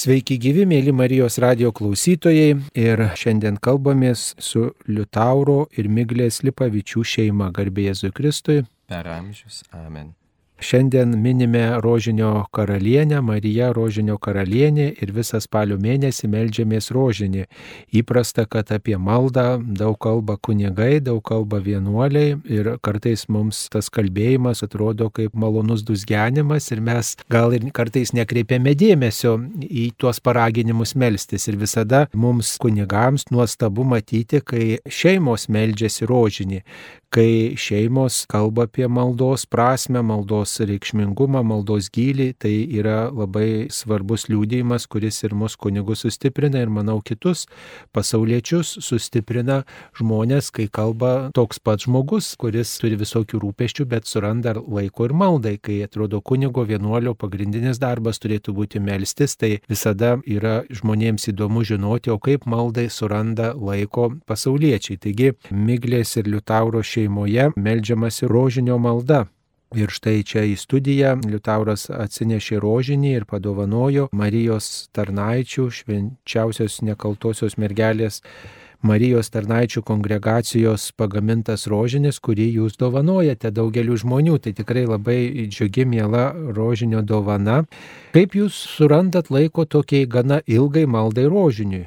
Sveiki gyvi, mėly Marijos radio klausytojai ir šiandien kalbamės su Liutauro ir Miglės Lipavičių šeima, garbė Jėzui Kristui. Per amžius. Amen. Šiandien minime Rožinio karalienę, Mariją Rožinio karalienė ir visą spalio mėnesį melžiamės Rožinį. Įprasta, kad apie maldą daug kalba kunigai, daug kalba vienuoliai ir kartais mums tas kalbėjimas atrodo kaip malonus dusgenimas ir mes gal ir kartais nekreipiame dėmesio į tuos paraginimus melstis. Ir visada mums kunigams nuostabu matyti, kai šeimos meldžiasi Rožinį, kai šeimos kalba apie maldos prasme, maldos reikšmingumą, maldos gilį, tai yra labai svarbus liūdėjimas, kuris ir mus kunigus sustiprina ir manau kitus pasauliečius sustiprina žmonės, kai kalba toks pats žmogus, kuris turi visokių rūpeščių, bet suranda laiko ir maldai, kai atrodo kunigo vienuolio pagrindinis darbas turėtų būti melstis, tai visada yra žmonėms įdomu žinoti, o kaip maldai suranda laiko pasauliečiai. Taigi Miglės ir Liutauro šeima šeimoje melžiamasi rožinio malda. Ir štai čia į studiją Liutauras atsinešė rožinį ir padovanojo Marijos tarnaičių, švenčiausios nekaltosios mergelės Marijos tarnaičių kongregacijos pagamintas rožinis, kurį jūs dovanojate daugeliu žmonių. Tai tikrai labai džiugi, miela rožinio dovana. Kaip jūs surandat laiko tokiai gana ilgai maldai rožiniui?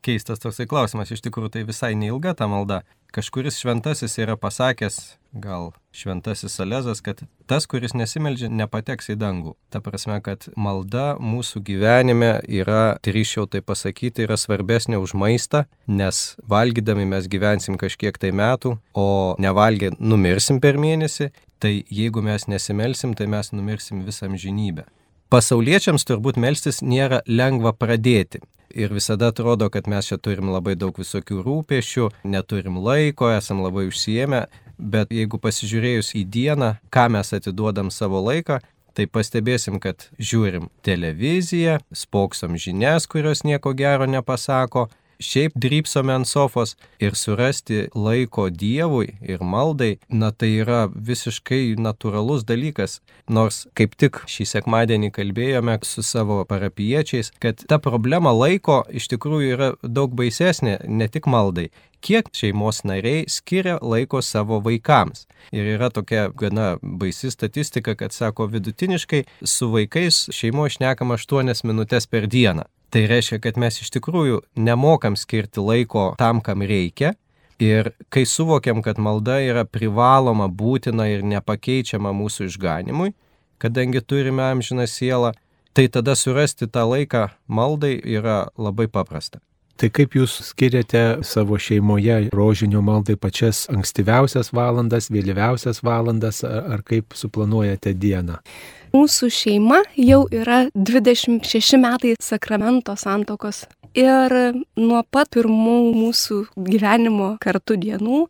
Keistas toksai klausimas, iš tikrųjų tai visai neilga ta malda kažkuris šventasis yra pasakęs, gal šventasis Salezas, kad tas, kuris nesimeldžia, nepateks į dangų. Ta prasme, kad malda mūsų gyvenime yra, drįšiau tai pasakyti, yra svarbesnė už maistą, nes valgydami mes gyvensim kažkiek tai metų, o nevalgę numirsim per mėnesį, tai jeigu mes nesimelsim, tai mes numirsim visam žinybę. Pasauliečiams turbūt melstis nėra lengva pradėti. Ir visada atrodo, kad mes čia turim labai daug visokių rūpešių, neturim laiko, esam labai užsiemę, bet jeigu pasižiūrėjus į dieną, ką mes atiduodam savo laiką, tai pastebėsim, kad žiūrim televiziją, spoksom žinias, kurios nieko gero nepasako, šiaip drypsome ant sofos ir surasti laiko Dievui ir maldai, na tai yra visiškai natūralus dalykas. Nors kaip tik šį sekmadienį kalbėjome su savo parapiečiais, kad ta problema laiko iš tikrųjų yra daug baisesnė ne tik maldai kiek šeimos nariai skiria laiko savo vaikams. Ir yra tokia gana baisi statistika, kad sako vidutiniškai su vaikais šeimo išnekama 8 minutės per dieną. Tai reiškia, kad mes iš tikrųjų nemokam skirti laiko tam, kam reikia. Ir kai suvokiam, kad malda yra privaloma, būtina ir nepakeičiama mūsų išganimui, kadangi turime amžiną sielą, tai tada surasti tą laiką maldai yra labai paprasta. Tai kaip jūs skiriate savo šeimoje rožinio maldai pačias ankstyviausias valandas, vėlyviausias valandas, ar, kaip suplanuojate dieną? Mūsų šeima jau yra 26 metai sakramento santokos. Ir nuo pat pirmų mūsų gyvenimo kartu dienų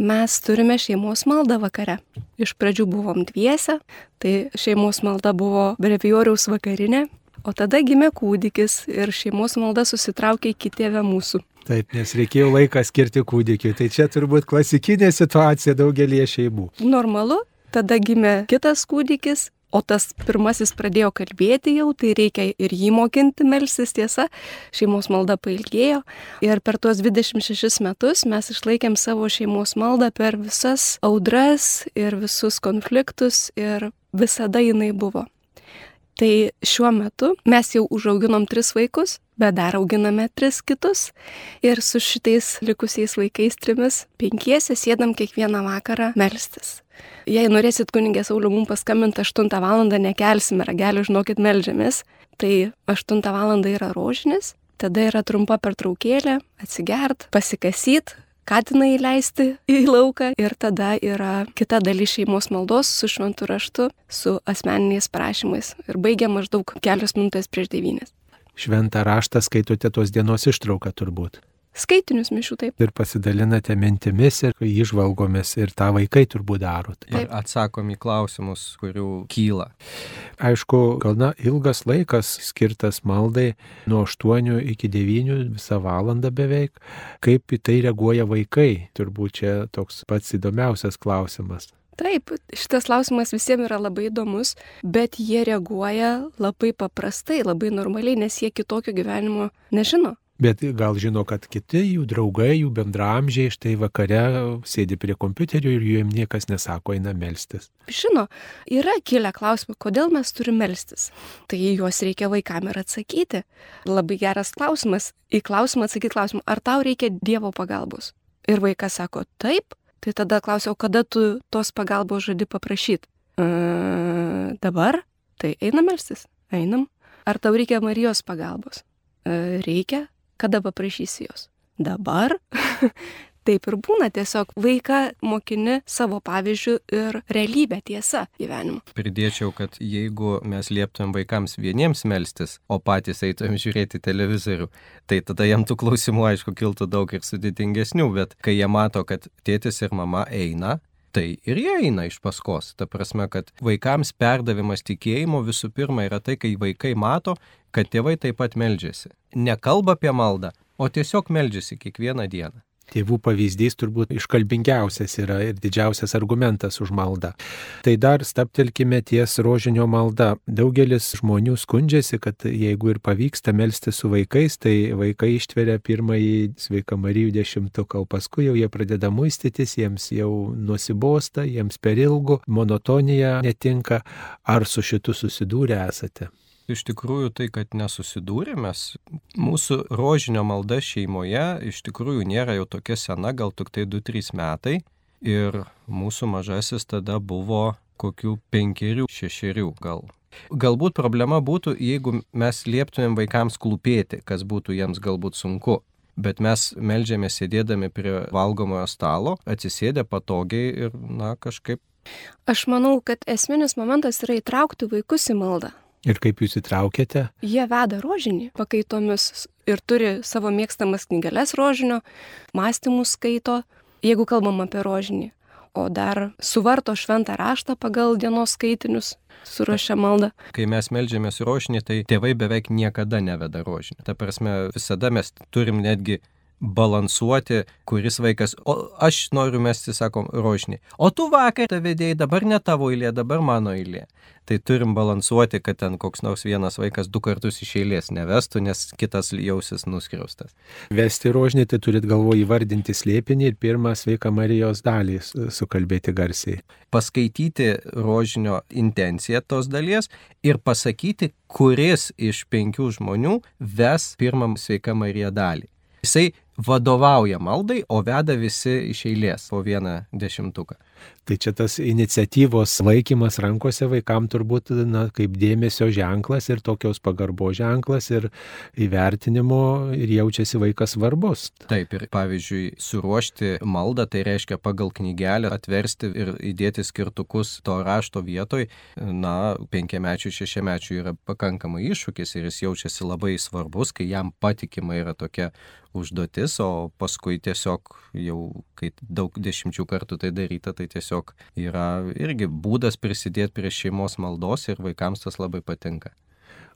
mes turime šeimos maldą vakare. Iš pradžių buvom dviese, tai šeimos malda buvo brevijoriaus vakarinė, O tada gimė kūdikis ir šeimos malda susitraukė iki tėvę mūsų. Taip, nes reikėjo laiką skirti kūdikiui. Tai čia turbūt klasikinė situacija daugelie šeimų. Normalu, tada gimė kitas kūdikis, o tas pirmasis pradėjo kalbėti jau, tai reikia ir jį mokinti melsis tiesa, šeimos malda pailgėjo ir per tuos 26 metus mes išlaikėm savo šeimos maldą per visas audras ir visus konfliktus ir visada jinai buvo. Tai šiuo metu mes jau užauginom tris vaikus, bet dar auginame tris kitus. Ir su šitais likusiais vaikais trimis penkiese sėdam kiekvieną vakarą melstis. Jei norėsit kunigė Sauliu mums paskambinti 8 val. nekelsime ragelį, žinokit, melžiamės. Tai 8 val. yra rožinis, tada yra trumpa pertraukėlė, atsigert, pasikasyt, katiną įleisti į lauką. Ir tada yra kita dalis šeimos maldos su šventu raštu, su asmeniniais prašymais. Ir baigia maždaug kelios minutės prieš devynės. Šventą raštą skaitote tos dienos ištrauką turbūt skaitinius mišių taip. Ir pasidalinate mintimis ir išvalgomis ir tą vaikai turbūt daro. Taip. Ir atsakom į klausimus, kurių kyla. Aišku, gana ilgas laikas skirtas maldai nuo 8 iki 9 visą valandą beveik. Kaip į tai reaguoja vaikai? Turbūt čia toks pats įdomiausias klausimas. Taip, šitas klausimas visiems yra labai įdomus, bet jie reaguoja labai paprastai, labai normaliai, nes jie kitokio gyvenimo nežino. Bet gal žino, kad kiti jų draugai, jų bendramžiai štai vakare sėdi prie kompiuterio ir jų jiems niekas nesako, eina melstis. Žino, yra kilę klausimų, kodėl mes turime melstis. Tai juos reikia vaikam ir atsakyti. Labai geras klausimas. Į klausimą atsakyti klausimą, ar tau reikia Dievo pagalbos. Ir vaikas sako, taip. Tai tada klausiau, kada tu tos pagalbos žadi paprašyti. E, dabar? Tai einam melstis. Einam. Ar tau reikia Marijos pagalbos? E, reikia kada paprašysi jos? Dabar? Taip ir būna tiesiog vaiką mokini savo pavyzdžių ir realybę tiesą gyvenimo. Pridėčiau, kad jeigu mes lieptumėm vaikams vieniems melstis, o patys eitumėm žiūrėti televizorių, tai tada jam tų klausimų aišku kiltų daug ir sudėtingesnių, bet kai jie mato, kad tėtis ir mama eina, tai ir jie eina iš paskos. Ta prasme, kad vaikams perdavimas tikėjimo visų pirma yra tai, kai vaikai mato, kad tėvai taip pat meldžiasi. Nekalba apie maldą, o tiesiog meldžiasi kiekvieną dieną. Tėvų pavyzdys turbūt iškalbingiausias yra ir didžiausias argumentas už maldą. Tai dar staptelkime ties rožinio malda. Daugelis žmonių skundžiasi, kad jeigu ir pavyksta melsti su vaikais, tai vaikai ištveria pirmąjį sveika Marijų dešimtuką, o paskui jau jie pradeda muistytis, jiems jau nusibosta, jiems per ilgu, monotonija netinka. Ar su šitu susidūrę esate? Iš tikrųjų tai, kad nesusidūrėmės, mūsų rožinio malda šeimoje iš tikrųjų nėra jau tokia sena, gal tik tai 2-3 metai. Ir mūsų mažasis tada buvo kokių penkerių, šešerių gal. Galbūt problema būtų, jeigu mes lieptumėm vaikams klūpėti, kas būtų jiems galbūt sunku. Bet mes melžiame sėdėdami prie valgomojo stalo, atsisėdę patogiai ir, na, kažkaip. Aš manau, kad esminis momentas yra įtraukti vaikus į maldą. Ir kaip jūs įtraukėte? Jie veda rožinį pakaitomis ir turi savo mėgstamas knygeles rožinio, mąstymus skaito, jeigu kalbam apie rožinį. O dar suvarto šventą raštą pagal dienos skaitinius, suruošia maldą. Kai mes melžiamės rožinį, tai tėvai beveik niekada neveda rožinį. Ta prasme, visada mes turim netgi balansuoti, kuris vaikas, o aš noriu mesti, sakom, rožinį. O tu vakar vedėjai, dabar ne tavo eilė, dabar mano eilė. Tai turim balansuoti, kad ten koks nors vienas vaikas du kartus iš eilės nevestų, nes kitas jausis nuskriaustas. Vesti rožinį, tai turit galvo įvardinti slėpinį ir pirmą sveiką Marijos dalį sukalbėti garsiai. Paskaityti rožinio intenciją tos dalies ir pasakyti, kuris iš penkių žmonių ves pirmą sveiką Mariją dalį. Jisai vadovauja maldai, o veda visi iš eilės po vieną dešimtuką. Tai čia tas iniciatyvos laikymas rankose vaikam turbūt na, kaip dėmesio ženklas ir tokios pagarbo ženklas ir įvertinimo ir jaučiasi vaikas svarbus. Taip, ir pavyzdžiui, suruošti maldą, tai reiškia pagal knygelę atversti ir įdėti skirtukus to rašto vietoj, na, penkiamečių, šešiamečių yra pakankamai iššūkis ir jis jaučiasi labai svarbus, kai jam patikima yra tokia užduotis, o paskui tiesiog jau, kai daug dešimčių kartų tai daryta, tai tiesiog yra irgi būdas prisidėti prie šeimos maldos ir vaikams tas labai patinka.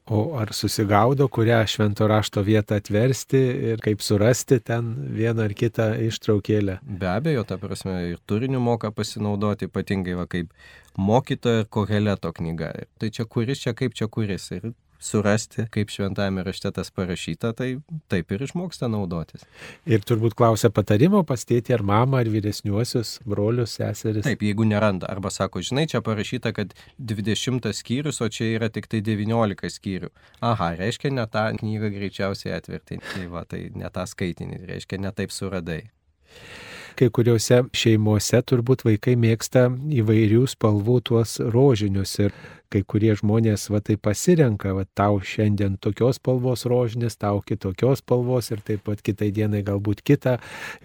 O ar susigaudo, kurią švento rašto vietą atversti ir kaip surasti ten vieną ar kitą ištraukėlę? Be abejo, ta prasme, ir turiniu moka pasinaudoti, ypatingai va kaip mokytojo ir koheleto knyga. Tai čia kuris, čia kaip čia kuris. Ir surasti, kaip šventame rašte tas parašyta, tai taip ir išmoksta naudotis. Ir turbūt klausia patarimo pas tėtį ar mamą, ar vyresniuosius, brolius, seseris. Taip, jeigu neranda, arba sako, žinai, čia parašyta, kad 20 skyrius, o čia yra tik tai 19 skyrių. Aha, reiškia, ne tą knygą greičiausiai atverti. Tai va, tai ne tą skaitinį, reiškia, ne taip suradai kai kuriuose šeimose turbūt vaikai mėgsta įvairių spalvų tuos rožinius ir kai kurie žmonės va tai pasirenka, va tau šiandien tokios spalvos rožinės, tau kitokios spalvos ir taip pat kitai dienai galbūt kitą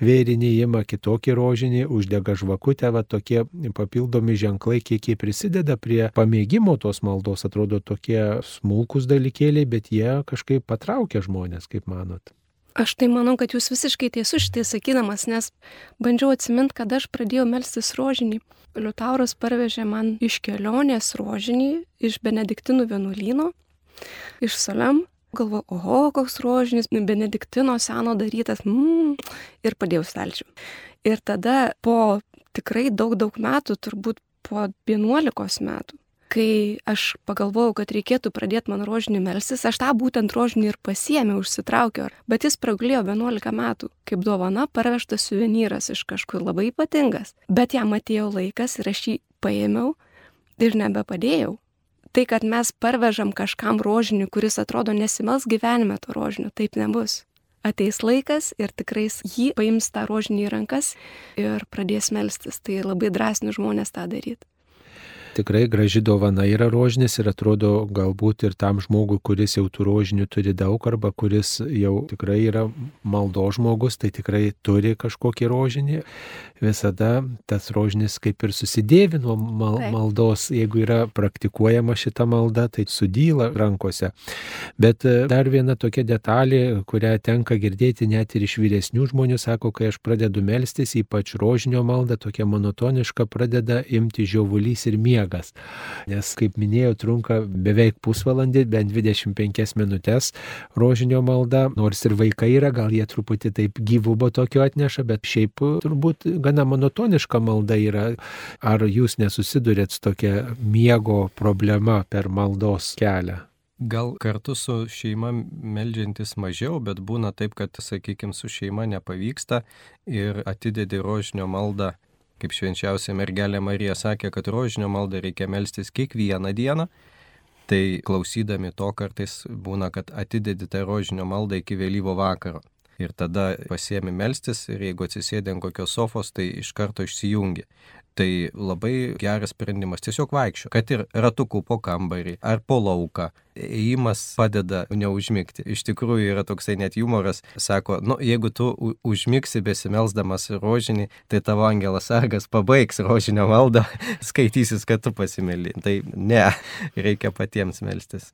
vėrinį įima, kitokį rožinį, uždega žvakutę, va tokie papildomi ženklai, kiek jie prisideda prie pamėgimo tos maldos, atrodo tokie smulkus dalykėliai, bet jie kažkaip patraukia žmonės, kaip manot. Aš tai manau, kad jūs visiškai tiesus šitai sakydamas, nes bandžiau atsiminti, kad aš pradėjau melstis rožinį. Liutauras parvežė man iš kelionės rožinį, iš Benediktinų vienuolyno, iš Salem. Galvoju, oho, koks rožinis, Benediktino seno darytas, mm, ir padėjau stalčių. Ir tada po tikrai daug, daug metų, turbūt po 11 metų, kai aš pagalvojau, kad reikėtų pradėti man rožinį melsis, aš tą būtent rožinį ir pasiemiau, užsitraukiau, bet jis pragulėjo 11 metų, kaip dovana parvežtas suvenyras iš kažkur labai ypatingas. Bet jam atėjo laikas ir aš jį paėmiau ir nebepadėjau. Tai, kad mes parvežam kažkam rožinį, kuris atrodo nesimels gyvenime to rožinio, taip nebus. Ateis laikas ir tikrai jį paims tą rožinį į rankas ir pradės melstis. Tai labai drąsinių žmonės tą daryti tikrai graži dovana yra rožinis ir atrodo galbūt ir tam žmogui, kuris jau tų rožinių turi daug arba kuris jau tikrai yra maldo žmogus, tai tikrai turi kažkokį rožinį. Visada tas rožinis kaip ir susidėvi nuo mal maldos, jeigu yra praktikuojama šita malda, tai sudyla rankose. Bet e, dar viena tokia detalė, kurią tenka girdėti net ir iš vyresnių žmonių, sako, kai aš pradedu melstis, ypač rožinio maldą, tokia monotoniška, pradeda imti žiovulys ir miegas miegas. Nes, kaip minėjau, trunka beveik pusvalandį, bent 25 minutės rožinio malda, nors ir vaikai yra, gal jie truputį taip gyvubo tokio atneša, bet šiaip turbūt gana monotoniška malda yra. Ar jūs nesusidurėt su tokia miego problema per maldos kelią? Gal kartu su šeima melžiantis mažiau, bet būna taip, kad, sakykime, su šeima nepavyksta ir atidedi rožinio maldą kaip švenčiausia mergelė Marija sakė, kad rožinio maldą reikia melstis kiekvieną dieną, tai klausydami to kartais būna, kad atidedi tą rožinio maldą iki vėlyvo vakaro. Ir tada pasiemi melstis ir jeigu atsisėdė ant kokios sofos, tai iš karto išsijungi. Tai labai geras sprendimas tiesiog vaikščio, kad ir ratukų po kambarį ar po lauką. Ėjimas padeda neužmigti. Iš tikrųjų yra toksai net humoras, sako, nu, jeigu tu užmigsi besimelsdamas rožinį, tai tavo angelas sargas pabaigs rožinio maldą, skaitysis, kad tu pasimeli. Tai ne, reikia patiems melstis.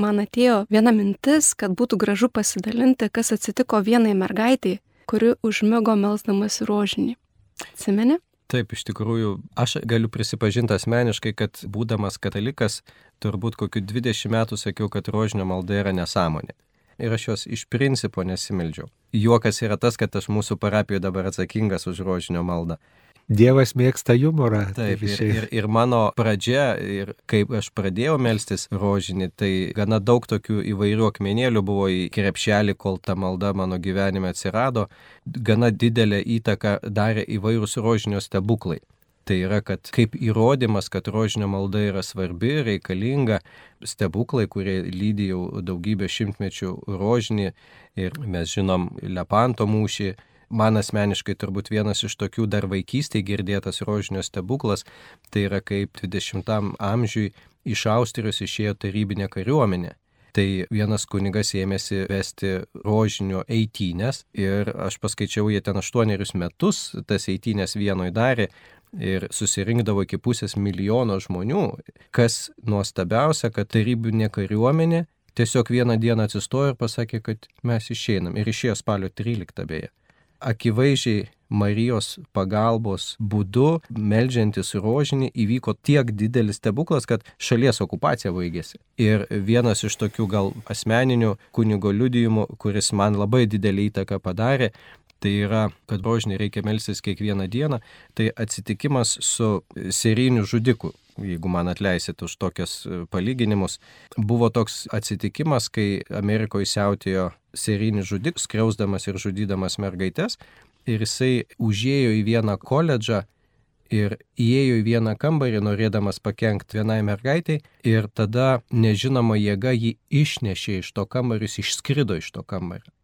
Man atėjo viena mintis, kad būtų gražu pasidalinti, kas atsitiko vienai mergaitai, kuri užmygo melsdamas rožinį. Atsimeni? Taip, iš tikrųjų, aš galiu prisipažinti asmeniškai, kad būdamas katalikas, turbūt kokiu 20 metų sakiau, kad rožinio malda yra nesąmonė. Ir aš jos iš principo nesimeldžiau. Juokas yra tas, kad aš mūsų parapijoje dabar atsakingas už rožinio maldą. Dievas mėgsta humorą. Taip, ir, ir, ir mano pradžia, ir kaip aš pradėjau melstis rožinį, tai gana daug tokių įvairių akmenėlių buvo į krepšelį, kol ta malda mano gyvenime atsirado. Gana didelę įtaką darė įvairūs rožinio stebuklai. Tai yra, kad kaip įrodymas, kad rožinio malda yra svarbi, reikalinga, stebuklai, kurie lydi jau daugybę šimtmečių rožinį ir mes žinom Lepanto mūšį, Man asmeniškai turbūt vienas iš tokių dar vaikystėje girdėtas rožinio stebuklas, tai yra kaip 20-am amžiui iš Austrijos išėjo tarybinė kariuomenė. Tai vienas kunigas ėmėsi vesti rožinio eitynės ir aš paskaičiau, jie ten aštuonerius metus tas eitynės vienoj darė ir susirinkdavo iki pusės milijono žmonių. Kas nuostabiausia, kad tarybinė kariuomenė tiesiog vieną dieną atsistojo ir pasakė, kad mes išeinam. Ir išėjo spalio 13 beje akivaizdžiai Marijos pagalbos būdu, melžiantis rožinį, įvyko tiek didelis stebuklas, kad šalies okupacija baigėsi. Ir vienas iš tokių gal asmeninių kunigo liudijimų, kuris man labai didelį įtaką padarė, tai yra, kad rožinį reikia melsis kiekvieną dieną, tai atsitikimas su serijiniu žudiku jeigu man atleisit už tokius e, palyginimus, buvo toks atsitikimas, kai Amerikoje siautėjo serijinis žudikas, skriausdamas ir žudydamas mergaitės, ir jisai užėjo į vieną koledžą ir įėjo į vieną kambarį, norėdamas pakengti vienai mergaitai, ir tada nežinoma jėga jį išnešė iš to kambario, jis išskrido iš to kambario.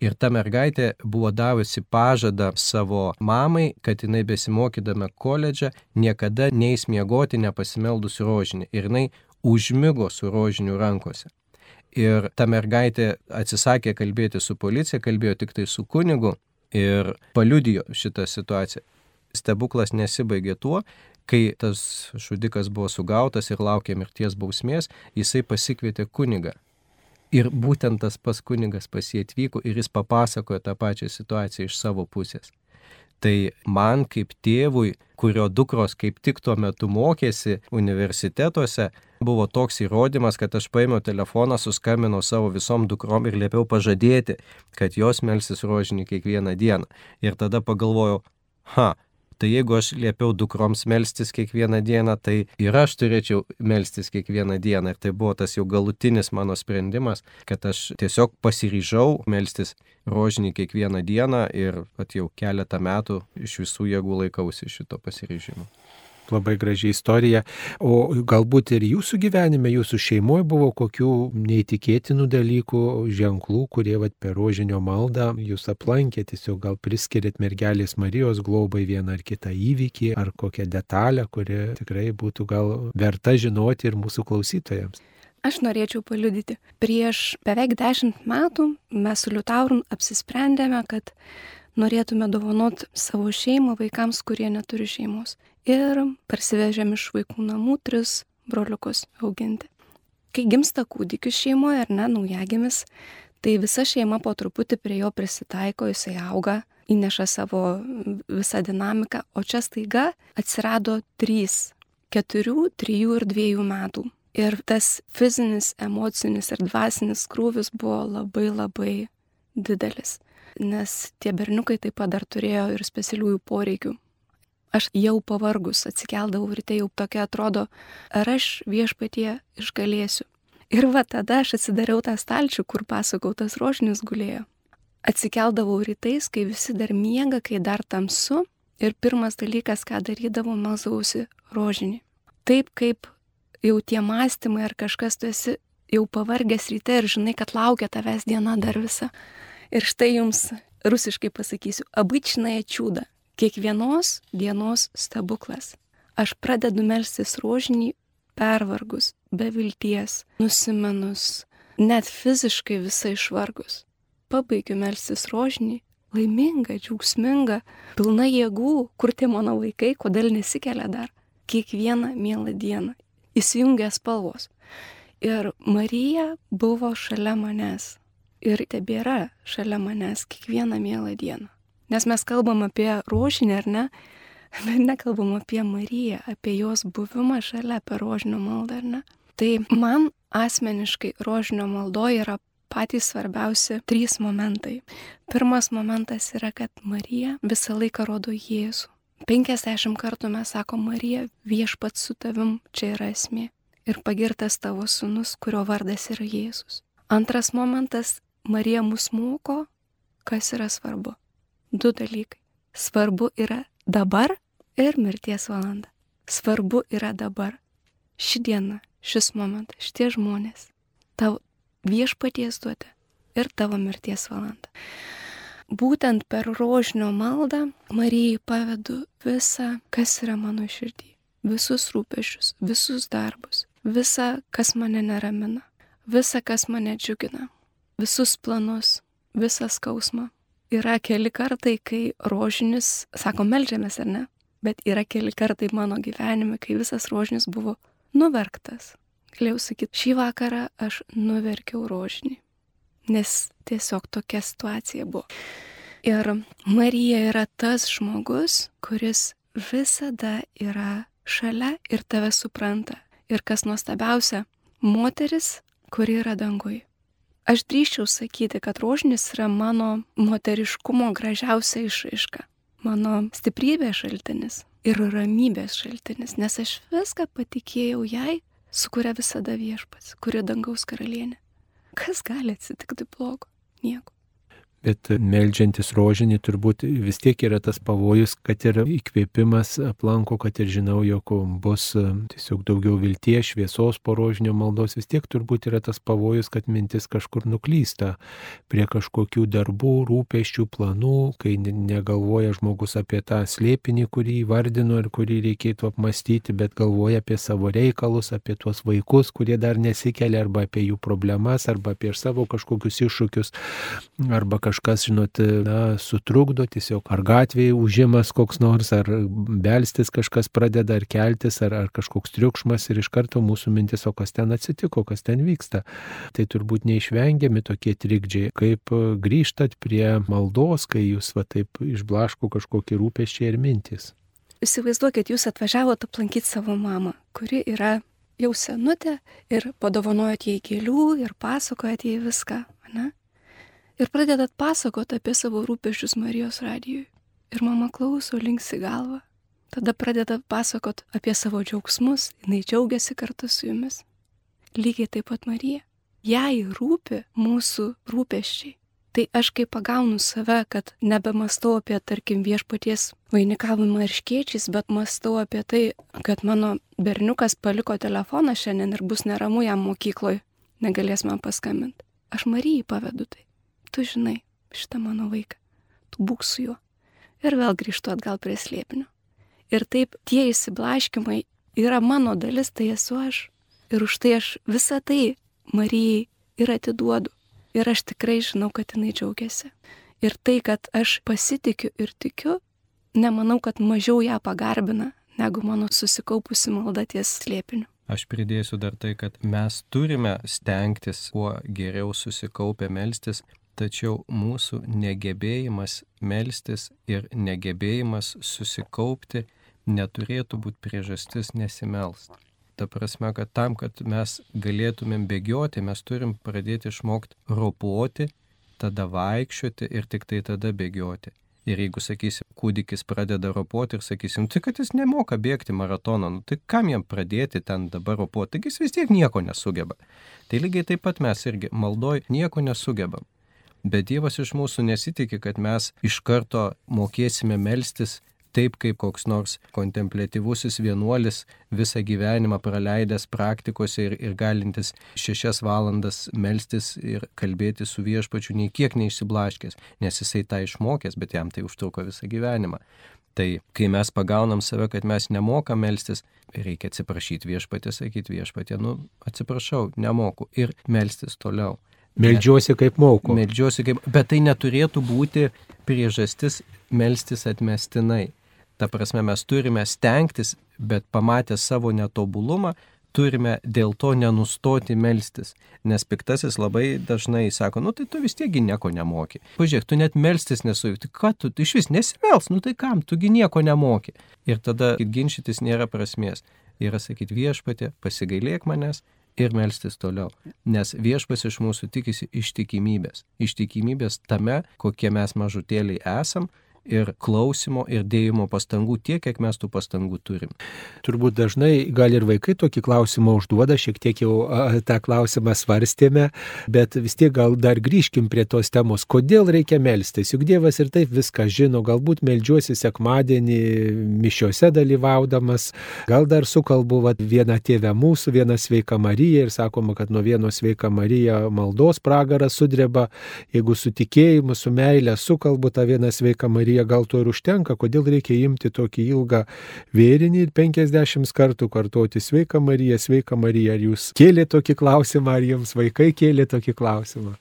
Ir ta mergaitė buvo davusi pažadą savo mamai, kad jinai besimokydama koledžą niekada neįs miegoti nepasimeldusi rožinį. Ir jinai užmygo su rožiniu rankose. Ir ta mergaitė atsisakė kalbėti su policija, kalbėjo tik tai su kunigu ir paliudijo šitą situaciją. Stebuklas nesibaigė tuo, kai tas žudikas buvo sugautas ir laukė mirties bausmės, jisai pasikvietė kunigą Ir būtent tas pas kunigas pas jį atvyko ir jis papasakojo tą pačią situaciją iš savo pusės. Tai man kaip tėvui, kurio dukros kaip tik tuo metu mokėsi universitetuose, buvo toks įrodymas, kad aš paėmiau telefoną, suskambinau savo visom dukrom ir liepiau pažadėti, kad jos melsis rožinį kiekvieną dieną. Ir tada pagalvojau, ha, Tai jeigu aš liepiau dukroms melstis kiekvieną dieną, tai ir aš turėčiau melstis kiekvieną dieną. Ir tai buvo tas jau galutinis mano sprendimas, kad aš tiesiog pasiryžau melstis rožinį kiekvieną dieną ir pat jau keletą metų iš visų jėgų laikausi šito pasiryžimo labai graži istorija. O galbūt ir jūsų gyvenime, jūsų šeimoje buvo kokių neįtikėtinų dalykų, ženklų, kurie vat, per rožinio maldą jūs aplankė, tiesiog gal priskirėt mergelės Marijos globai vieną ar kitą įvykį, ar kokią detalę, kuri tikrai būtų gal verta žinoti ir mūsų klausytojams. Aš norėčiau paliudyti. Prieš beveik dešimt metų mes su Liutaurun apsisprendėme, kad norėtume dovanot savo šeimą vaikams, kurie neturi šeimos ir parsivežėm iš vaikų namų tris broliukus auginti. Kai gimsta kūdikis šeimoje ar ne, naujagimis, tai visa šeima po truputį prie jo prisitaiko, jisai auga, įneša savo visą dinamiką, o čia staiga atsirado trys - keturių, trijų ir dviejų metų. Ir tas fizinis, emocinis ir dvasinis krūvis buvo labai labai didelis, nes tie berniukai taip pat dar turėjo ir specialiųjų poreikių aš jau pavargus atsikeldavau ryte jau tokia atrodo, ar aš viešpatie išgalėsiu. Ir va tada aš atsidariau tą stalčių, kur pasakau, tas rožinis gulėjo. Atsikeldavau rytais, kai visi dar miega, kai dar tamsu. Ir pirmas dalykas, ką darydavau, melzausi rožinį. Taip kaip jau tie mąstymai ar kažkas tu esi jau pavargęs ryte ir žinai, kad laukia tavęs diena dar visa. Ir štai jums rusiškai pasakysiu, abičinai čiūda kiekvienos dienos stebuklas. Aš pradedu melstis rožinį pervargus, be vilties, nusimenus, net fiziškai visai išvargus. Pabaigiu melstis rožinį, laiminga, džiaugsminga, pilna jėgų, kur tie mano vaikai, kodėl nesikelia dar. Kiekvieną mielą dieną įsijungia spalvos. Ir Marija buvo šalia manęs. Ir tebėra šalia manęs kiekvieną mielą dieną. Nes mes kalbam apie rožinį, ar ne? Bet nekalbam apie Mariją, apie jos buvimą šalia per rožinio maldą, ar ne? Tai man asmeniškai rožinio maldoje yra patys svarbiausi trys momentai. Pirmas momentas yra, kad Marija visą laiką rodo Jėzų. 50 kartų mes sakom, Marija, viešpat su tavim, čia yra esmė. Ir pagirtas tavo sunus, kurio vardas yra Jėzus. Antras momentas, Marija mus moko, kas yra svarbu du dalykai. Svarbu yra dabar ir mirties valanda. Svarbu yra dabar. Ši diena, šis momentas, šitie žmonės. Tavo viešpaties duoti ir tavo mirties valanda. Būtent per rožinio maldą Marijai pavedu visą, kas yra mano širdį. Visus rūpešius, visus darbus, visą, kas mane neramina, visą, kas mane džiugina, visus planus, visą skausmą, yra keli kartai, kai rožinis, sako, melžiamės ar ne, bet yra keli kartai mano gyvenime, kai visas rožinis buvo nuverktas. Galėjau sakyti, šį vakarą aš nuverkiau rožinį, nes tiesiog tokia situacija buvo. Ir Marija yra tas žmogus, kuris visada yra šalia ir tave supranta. Ir kas nuostabiausia, moteris, kuri yra dangui. Aš drįščiau sakyti, kad rožinis yra mano moteriškumo gražiausia išraiška, mano stiprybės šaltinis ir ramybės šaltinis, nes aš viską patikėjau jai, su kuria visada viešpats, kuri dangaus karalienė. Kas gali atsitikti blogo? Nieko bet melžiantis rožinį turbūt vis tiek yra tas pavojus, kad ir įkvėpimas aplanko, kad ir žinau, jog bus tiesiog daugiau vilties, šviesos po rožinio maldos, vis tiek turbūt yra tas pavojus, kad mintis kažkur nuklysta prie kažkokių darbų, rūpeščių, planų, kai negalvoja žmogus apie tą slėpinį, kurį įvardino ir kurį reikėtų apmastyti, bet galvoja apie savo reikalus, apie tuos vaikus, kurie dar nesikelia, arba apie jų problemas, arba apie savo kažkokius iššūkius, arba kažkokius kažkas, žinot, na, sutrukdo tiesiog, ar gatvėje užimas koks nors, ar belstis kažkas pradeda, ar keltis, ar, ar kažkoks triukšmas ir iš karto mūsų mintis, o kas ten atsitiko, kas ten vyksta. Tai turbūt neišvengiami tokie trikdžiai, kaip grįžtat prie maldos, kai jūs va taip išblaško kažkokie rūpeščiai ir mintis. Įsivaizduokit, jūs atvažiavote aplankyti savo mamą, kuri yra jau senutė ir padovanojot jai gėlių ir pasakojat jai viską, ne? Ir pradedat pasakoti apie savo rūpešius Marijos radijui. Ir mama klauso, linksi galvą tada pradeda pasakot apie savo džiaugsmus, jinai džiaugiasi kartu su jumis. Lygiai taip pat Marija. Jai rūpi mūsų rūpeščiai. Tai aš kai pagaunu save, kad nebemastau apie, tarkim, viešpaties vainikavimą ir škiečiais, bet mastau apie tai, kad mano berniukas paliko telefoną šiandien ir bus neramu jam mokykloje, negalės man paskambinti. Aš Marijai pavedu tai. Tu žinai, šitą mano vaiką. Tu būk su juo. Ir vėl grįžtu atgal prie slėpinio. Ir taip tie įsiblaškimai yra mano dalis, tai esu aš. Ir už tai aš visą tai Marijai ir atiduodu. Ir aš tikrai žinau, kad jinai džiaugiasi. Ir tai, kad aš pasitikiu ir tikiu, nemanau, kad mažiau ją pagarbina, negu mano susikaupusi malda ties slėpiniu. Aš pridėsiu dar tai, kad mes turime stengtis kuo geriau susikaupę melstis, tačiau mūsų negebėjimas melstis ir negebėjimas susikaupti neturėtų būti priežastis nesimelst. Ta prasme, kad tam, kad mes galėtumėm bėgioti, mes turim pradėti išmokti ropoti, tada vaikščioti ir tik tai tada bėgioti. Ir jeigu, sakysim, kūdikis pradeda ropoti ir sakysim, tai kad jis nemoka bėgti maratoną, nu, tai kam jam pradėti ten dabar ropoti, taigi jis vis tiek nieko nesugeba. Tai lygiai taip pat mes irgi maldoj nieko nesugebam. Bet Dievas iš mūsų nesitikė, kad mes iš karto mokėsime melstis taip kaip koks nors kontemplatyvusis vienuolis visą gyvenimą praleidęs praktikose ir, ir galintis šešias valandas melstis ir kalbėti su viešpačiu, nei kiek neišsiblaškęs, nes jisai tą išmokęs, bet jam tai užtruko visą gyvenimą. Tai kai mes pagaunam save, kad mes nemokam melstis, reikia atsiprašyti viešpatį, sakyti viešpatį, nu atsiprašau, nemoku ir melstis toliau. Meldžiuosi kaip moku. Meldžiuosi kaip, bet tai neturėtų būti priežastis melstis atmestinai. Ta prasme, mes turime stengtis, bet pamatę savo netobulumą, turime dėl to nenustoti melstis. Nes piktasis labai dažnai sako, nu tai tu vis tiekgi nieko nemoki. Pažiūrėk, tu net melstis nesu, tai ką tu, tu iš vis nesimels, nu tai kam, tugi nieko nemoki. Ir tada ginčytis nėra prasmės. Yra sakyti viešpatė, pasigailėk manęs ir melstis toliau. Nes viešpas iš mūsų tikisi ištikimybės. Ištikimybės tame, kokie mes mažutėliai esam ir klausimo ir dėjimo pastangų tiek, kiek mes tų pastangų turim. Turbūt dažnai gal ir vaikai tokį klausimą užduoda, šiek tiek jau tą klausimą svarstėme, bet vis tiek gal dar grįžkim prie tos temos, kodėl reikia melstis. Juk Dievas ir taip viską žino, galbūt melžiuosi sekmadienį mišiuose dalyvaudamas, gal dar sukalbu vat, vieną tėvę mūsų, vieną sveiką Mariją ir sakoma, kad nuo vieno sveiką Mariją maldos pragaras sudreba, jeigu su tikėjimu, su meilė sukalbu tą vieną sveiką Mariją Marija gal to ir užtenka, kodėl reikia imti tokį ilgą vėrinį ir 50 kartų kartoti sveika Marija, sveika Marija. Ar jūs kėlė tokį klausimą, ar jums vaikai kėlė tokį klausimą?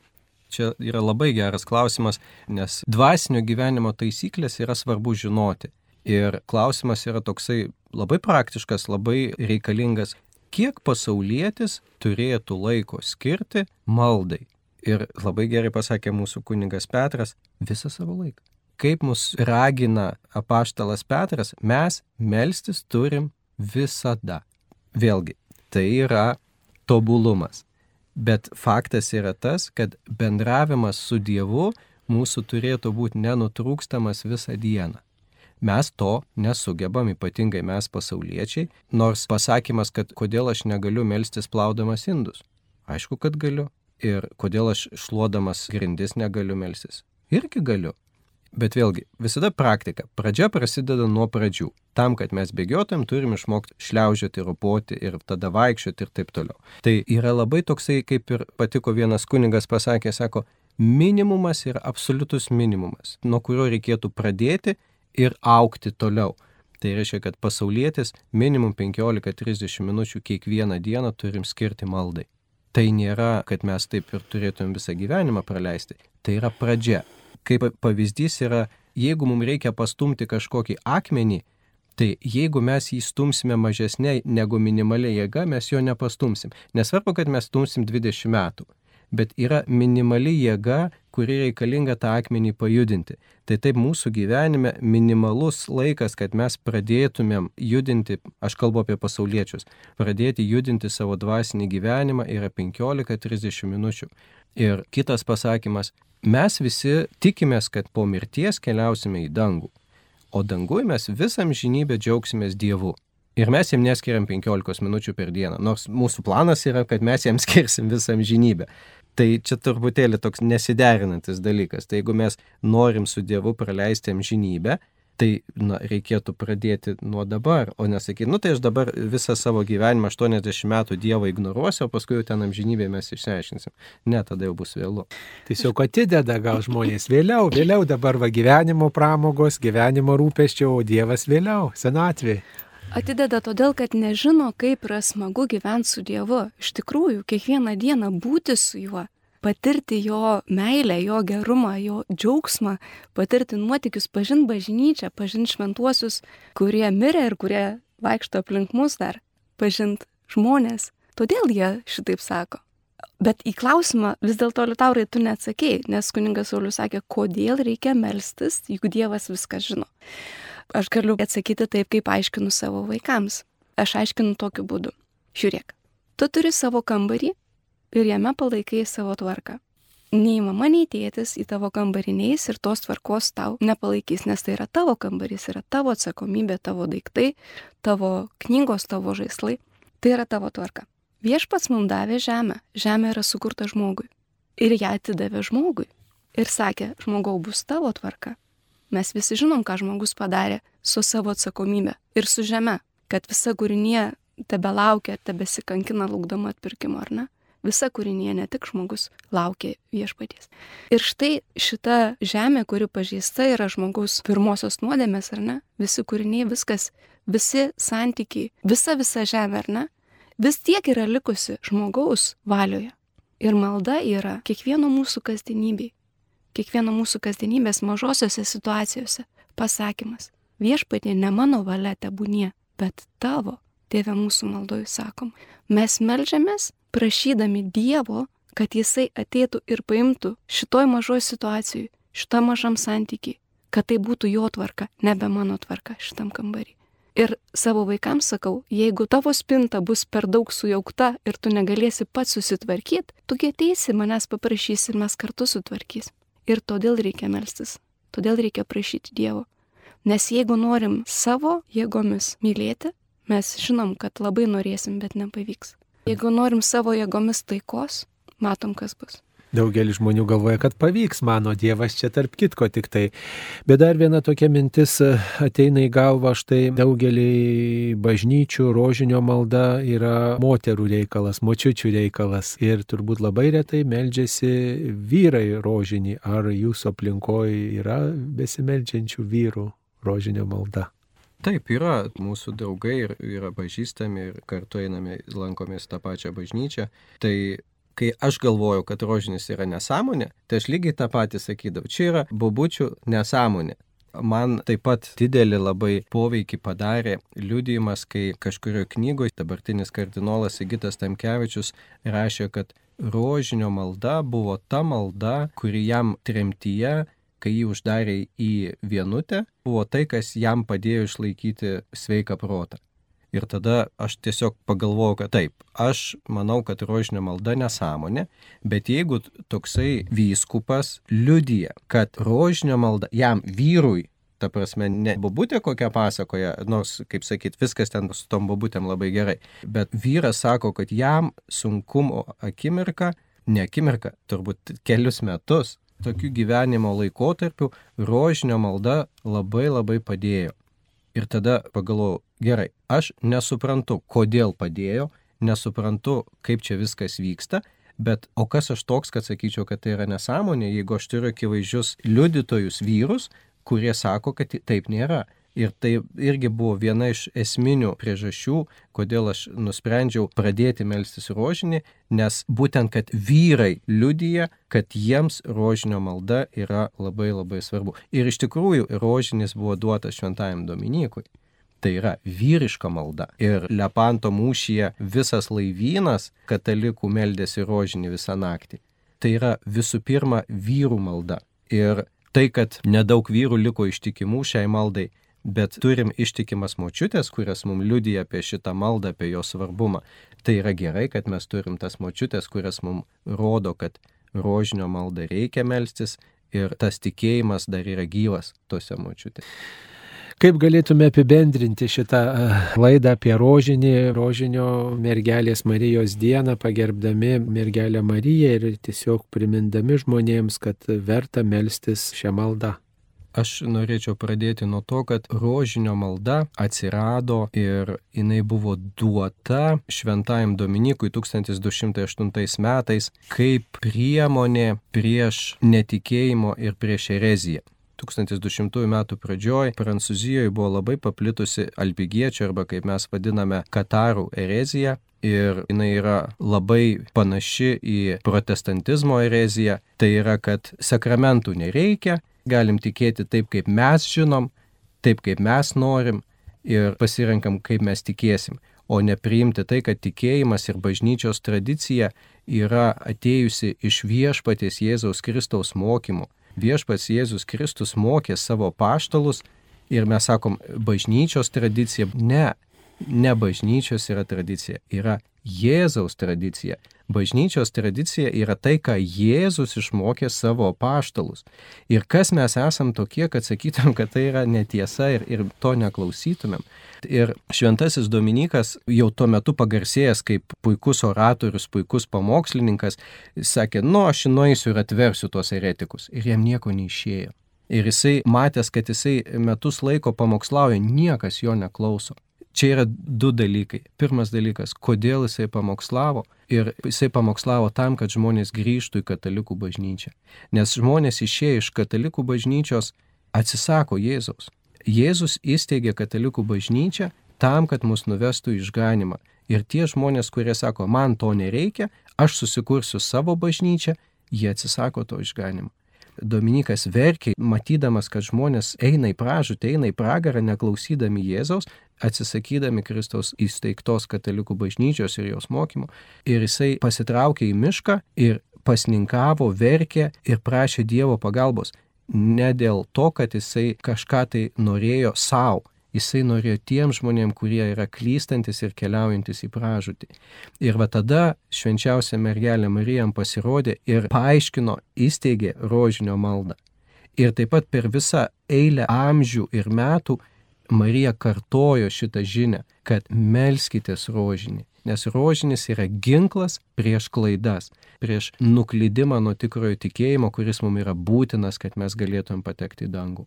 Čia yra labai geras klausimas, nes dvasinio gyvenimo taisyklės yra svarbu žinoti. Ir klausimas yra toksai labai praktiškas, labai reikalingas. Kiek pasaulietis turėtų laiko skirti maldai? Ir labai gerai pasakė mūsų kunigas Petras, visą savo laiką kaip mus ragina apaštalas Petras, mes melstis turim visada. Vėlgi, tai yra tobulumas. Bet faktas yra tas, kad bendravimas su Dievu mūsų turėtų būti nenutrūkstamas visą dieną. Mes to nesugebam, ypatingai mes pasauliečiai, nors pasakymas, kad kodėl aš negaliu melstis plaudamas indus. Aišku, kad galiu. Ir kodėl aš šluodamas grindis negaliu melstis. Irgi galiu. Bet vėlgi, visada praktika. Pradžia prasideda nuo pradžių. Tam, kad mes bėgiotam, turim išmokti šliaužioti, ropoti ir tada vaikščioti ir taip toliau. Tai yra labai toksai, kaip ir patiko vienas kunigas pasakė, sako, minimumas yra absoliutus minimumas, nuo kurio reikėtų pradėti ir aukti toliau. Tai reiškia, kad pasaulietis minimum 15-30 minučių kiekvieną dieną turim skirti maldai. Tai nėra, kad mes taip ir turėtum visą gyvenimą praleisti. Tai yra pradžia kaip pavyzdys yra, jeigu mums reikia pastumti kažkokį akmenį, tai jeigu mes jį stumsime mažesnė negu minimaliai jėga, mes jo nepastumsim. Nesvarbu, kad mes stumsim 20 metų, bet yra minimali jėga, kuri reikalinga tą akmenį pajudinti. Tai taip mūsų gyvenime minimalus laikas, kad mes pradėtumėm judinti, aš kalbu apie pasauliečius, pradėti judinti savo dvasinį gyvenimą yra 15-30 minučių. Ir kitas pasakymas, mes visi tikimės, kad po mirties keliausime į dangų. O dangui mes visam žinybę džiaugsimės Dievu. Ir mes jam neskiriam 15 minučių per dieną, nors mūsų planas yra, kad mes jam skirsim visam žinybę. Tai čia truputėlį toks nesiderinantis dalykas. Tai jeigu mes norim su Dievu praleisti amžinybę, tai na, reikėtų pradėti nuo dabar, o nesakyti, nu tai aš dabar visą savo gyvenimą 80 metų Dievą ignoruosiu, o paskui jau ten amžinybė mes išsiaiškinsim. Ne, tada jau bus vėlu. Tiesiog atideda gal žmonės vėliau, vėliau dabar va gyvenimo pramogos, gyvenimo rūpeščio, o Dievas vėliau, senatvė. Atideda todėl, kad nežino, kaip yra smagu gyventi su Dievu. Iš tikrųjų, kiekvieną dieną būti su juo, patirti jo meilę, jo gerumą, jo džiaugsmą, patirti nuotikius, pažinti bažnyčią, pažinti šventuosius, kurie mirė ir kurie vaikšto aplink mus dar, pažinti žmonės. Todėl jie šitaip sako. Bet į klausimą vis dėlto Liutaurai tu neatsakėjai, nes kuningas Saulis sakė, kodėl reikia melstis, juk Dievas viską žino. Aš galiu atsakyti taip, kaip aiškinu savo vaikams. Aš aiškinu tokiu būdu. Žiūrėk, tu turi savo kambarį ir jame palaikai savo tvarką. Nei mama, nei tėtis į tavo kambarį neįs ir tos tvarkos tau nepalaikys, nes tai yra tavo kambarys, yra tavo atsakomybė, tavo daiktai, tavo knygos, tavo žaislai. Tai yra tavo tvarka. Viešpats mums davė žemę. Žemė yra sukurta žmogui. Ir ją atidavė žmogui. Ir sakė, žmogau bus tavo tvarka. Mes visi žinom, ką žmogus padarė su savo atsakomybė ir su žeme, kad visa kūrinė tebe laukia, tebe sikankina laukdama atpirkimo, ar ne? Visa kūrinė, ne tik žmogus, laukia viešpaties. Ir štai šita žemė, kuri pažįsta, yra žmogaus pirmosios nuodėmės, ar ne? Visi kūriniai, viskas, visi santykiai, visa visa žemė, ar ne? Vis tiek yra likusi žmogaus valioje. Ir malda yra kiekvieno mūsų kasdienybei kiekvieno mūsų kasdienybės mažosiose situacijose pasakymas. Viešpatie ne mano valia tebūnie, bet tavo, tėve mūsų maldoj sakom. Mes melžiamės prašydami Dievo, kad Jisai ateitų ir paimtų šitoj mažoj situacijai, šitam mažam santykiai, kad tai būtų jo tvarka, nebe mano tvarka šitam kambarį. Ir savo vaikams sakau, jeigu tavo spinta bus per daug sujaukta ir tu negalėsi pats susitvarkyti, tu ateisi manęs paprašysi ir mes kartu sutvarkysim. Ir todėl reikia melstis, todėl reikia prašyti Dievo. Nes jeigu norim savo jėgomis mylėti, mes žinom, kad labai norėsim, bet nepavyks. Jeigu norim savo jėgomis taikos, matom, kas bus. Daugelis žmonių galvoja, kad pavyks, mano Dievas čia tarp kitko tik tai. Bet dar viena tokia mintis e, ateina į galvą, štai daugelį bažnyčių rožinio malda yra moterų reikalas, močiučių reikalas. Ir turbūt labai retai meldžiasi vyrai rožinį. Ar jūsų aplinkoje yra besimeldžiančių vyrų rožinio malda? Taip, yra mūsų draugai ir yra pažįstami ir kartu einame, lankomės tą pačią bažnyčią. Tai kai aš galvoju, kad rožinis yra nesąmonė, tai aš lygiai tą patį sakydavau. Čia yra bobučių nesąmonė. Man taip pat didelį labai poveikį padarė liudijimas, kai kažkurioje knygoje dabartinis kardinolas Sigitas Tamkevičius rašė, kad rožinio malda buvo ta malda, kuri jam tremtyje kai jį uždarė į vienutę, buvo tai, kas jam padėjo išlaikyti sveiką protą. Ir tada aš tiesiog pagalvojau, kad taip, aš manau, kad rožinio malda nesąmonė, bet jeigu toksai vyskupas liudyja, kad rožinio malda jam vyrui, ta prasme, ne bobutė kokią pasakoja, nors, kaip sakyt, viskas ten su tom bobutėm labai gerai, bet vyras sako, kad jam sunkumo akimirka, ne akimirka, turbūt kelius metus, tokiu gyvenimo laikotarpiu rožinio malda labai labai padėjo. Ir tada pagalvojau, gerai, aš nesuprantu, kodėl padėjo, nesuprantu, kaip čia viskas vyksta, bet o kas aš toks, kad sakyčiau, kad tai yra nesąmonė, jeigu aš turiu akivaizdžius liudytojus vyrus, kurie sako, kad taip nėra. Ir tai irgi buvo viena iš esminių priežasčių, kodėl aš nusprendžiau pradėti melstis rožinį, nes būtent, kad vyrai liudyja, kad jiems rožinio malda yra labai labai svarbu. Ir iš tikrųjų rožinis buvo duotas šventajam Dominikui. Tai yra vyriška malda. Ir Lepanto mūšyje visas laivynas katalikų meldėsi rožinį visą naktį. Tai yra visų pirma vyrų malda. Ir tai, kad nedaug vyrų liko ištikimų šiai maldai, bet turim ištikimas močiutės, kurias mums liudija apie šitą maldą, apie jo svarbumą. Tai yra gerai, kad mes turim tas močiutės, kurias mums rodo, kad rožinio maldą reikia melstis ir tas tikėjimas dar yra gyvas tose močiutėse. Kaip galėtume apibendrinti šitą laidą apie rožinį, rožinio mergelės Marijos dieną, pagerbdami mergelę Mariją ir tiesiog primindami žmonėms, kad verta melstis šią maldą? Aš norėčiau pradėti nuo to, kad rožinio malda atsirado ir jinai buvo duota šventajam Dominikui 1208 metais kaip priemonė prieš netikėjimo ir prieš ereziją. 1200 metų pradžioj Prancūzijoje buvo labai paplitusi albigiečio arba kaip mes vadiname katarų erezija. Ir jinai yra labai panaši į protestantizmo ereziją. Tai yra, kad sakramentų nereikia, galim tikėti taip, kaip mes žinom, taip, kaip mes norim ir pasirenkam, kaip mes tikėsim, o nepriimti tai, kad tikėjimas ir bažnyčios tradicija yra atėjusi iš viešpaties Jėzaus Kristaus mokymų. Viešpats Jėzus Kristus mokė savo paštalus ir mes sakom, bažnyčios tradicija. Ne, ne bažnyčios yra tradicija, yra Jėzaus tradicija. Bažnyčios tradicija yra tai, ką Jėzus išmokė savo paštalus. Ir kas mes esam tokie, kad sakytum, kad tai yra netiesa ir, ir to neklausytumėm. Ir šventasis Dominikas, jau tuo metu pagarsėjęs kaip puikus oratorius, puikus pamokslininkas, sakė, nu aš nueisiu ir atversiu tuos eretikus. Ir jam nieko neišėjo. Ir jisai matęs, kad jisai metus laiko pamokslauja, niekas jo neklauso. Čia yra du dalykai. Pirmas dalykas, kodėl jisai pamokslavo. Ir jisai pamokslavo tam, kad žmonės grįžtų į katalikų bažnyčią. Nes žmonės išėję iš katalikų bažnyčios atsisako Jėzaus. Jėzus įsteigė katalikų bažnyčią tam, kad mus nuvestų išganimą. Ir tie žmonės, kurie sako, man to nereikia, aš susikursiu savo bažnyčią, jie atsisako to išganimo. Dominikas verkė, matydamas, kad žmonės eina į pražūtį, eina į pragarą, neklausydami Jėzaus, atsisakydami Kristaus įsteigtos katalikų bažnyčios ir jos mokymo. Ir jisai pasitraukė į mišką ir pasninkavo, verkė ir prašė Dievo pagalbos. Ne dėl to, kad jisai kažką tai norėjo savo, Jisai norėjo tiem žmonėm, kurie yra klystantis ir keliaujantis į pražūtį. Ir va tada švenčiausia mergelė Marijam pasirodė ir paaiškino, įsteigė rožinio maldą. Ir taip pat per visą eilę amžių ir metų Marija kartojo šitą žinę, kad melskitės rožinį, nes rožinis yra ginklas prieš klaidas, prieš nuklydimą nuo tikrojo tikėjimo, kuris mums yra būtinas, kad mes galėtum patekti į dangų.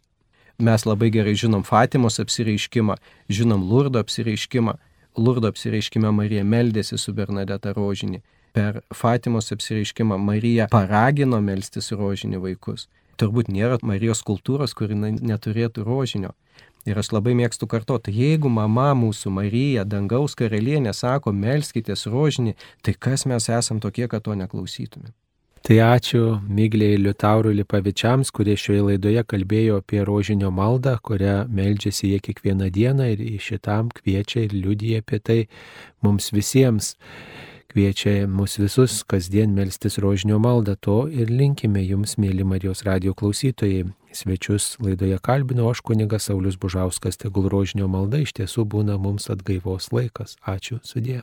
Mes labai gerai žinom Fatimos apsireiškimą, žinom Lurdo apsireiškimą. Lurdo apsireiškime Marija meldėsi su Bernadeta rožinį. Per Fatimos apsireiškimą Marija paragino melstis rožinį vaikus. Turbūt nėra Marijos kultūros, kuri neturėtų rožinio. Ir aš labai mėgstu kartoti, jeigu mama mūsų Marija, dangaus karalienė, sako, melskitės rožinį, tai kas mes esam tokie, kad to neklausytume. Tai ačiū Migliai Liutaurui Lipavičiams, kurie šioje laidoje kalbėjo apie rožinio maldą, kurią meldžiasi jie kiekvieną dieną ir šitam kviečia ir liudyja apie tai mums visiems. Kviečia mus visus kasdien melstis rožinio maldą, to ir linkime jums, mėly Marijos radio klausytojai. Svečius laidoje kalbino aš kunigas Saulis Bužauskas, tegul rožinio malda iš tiesų būna mums atgaivos laikas. Ačiū, sudė.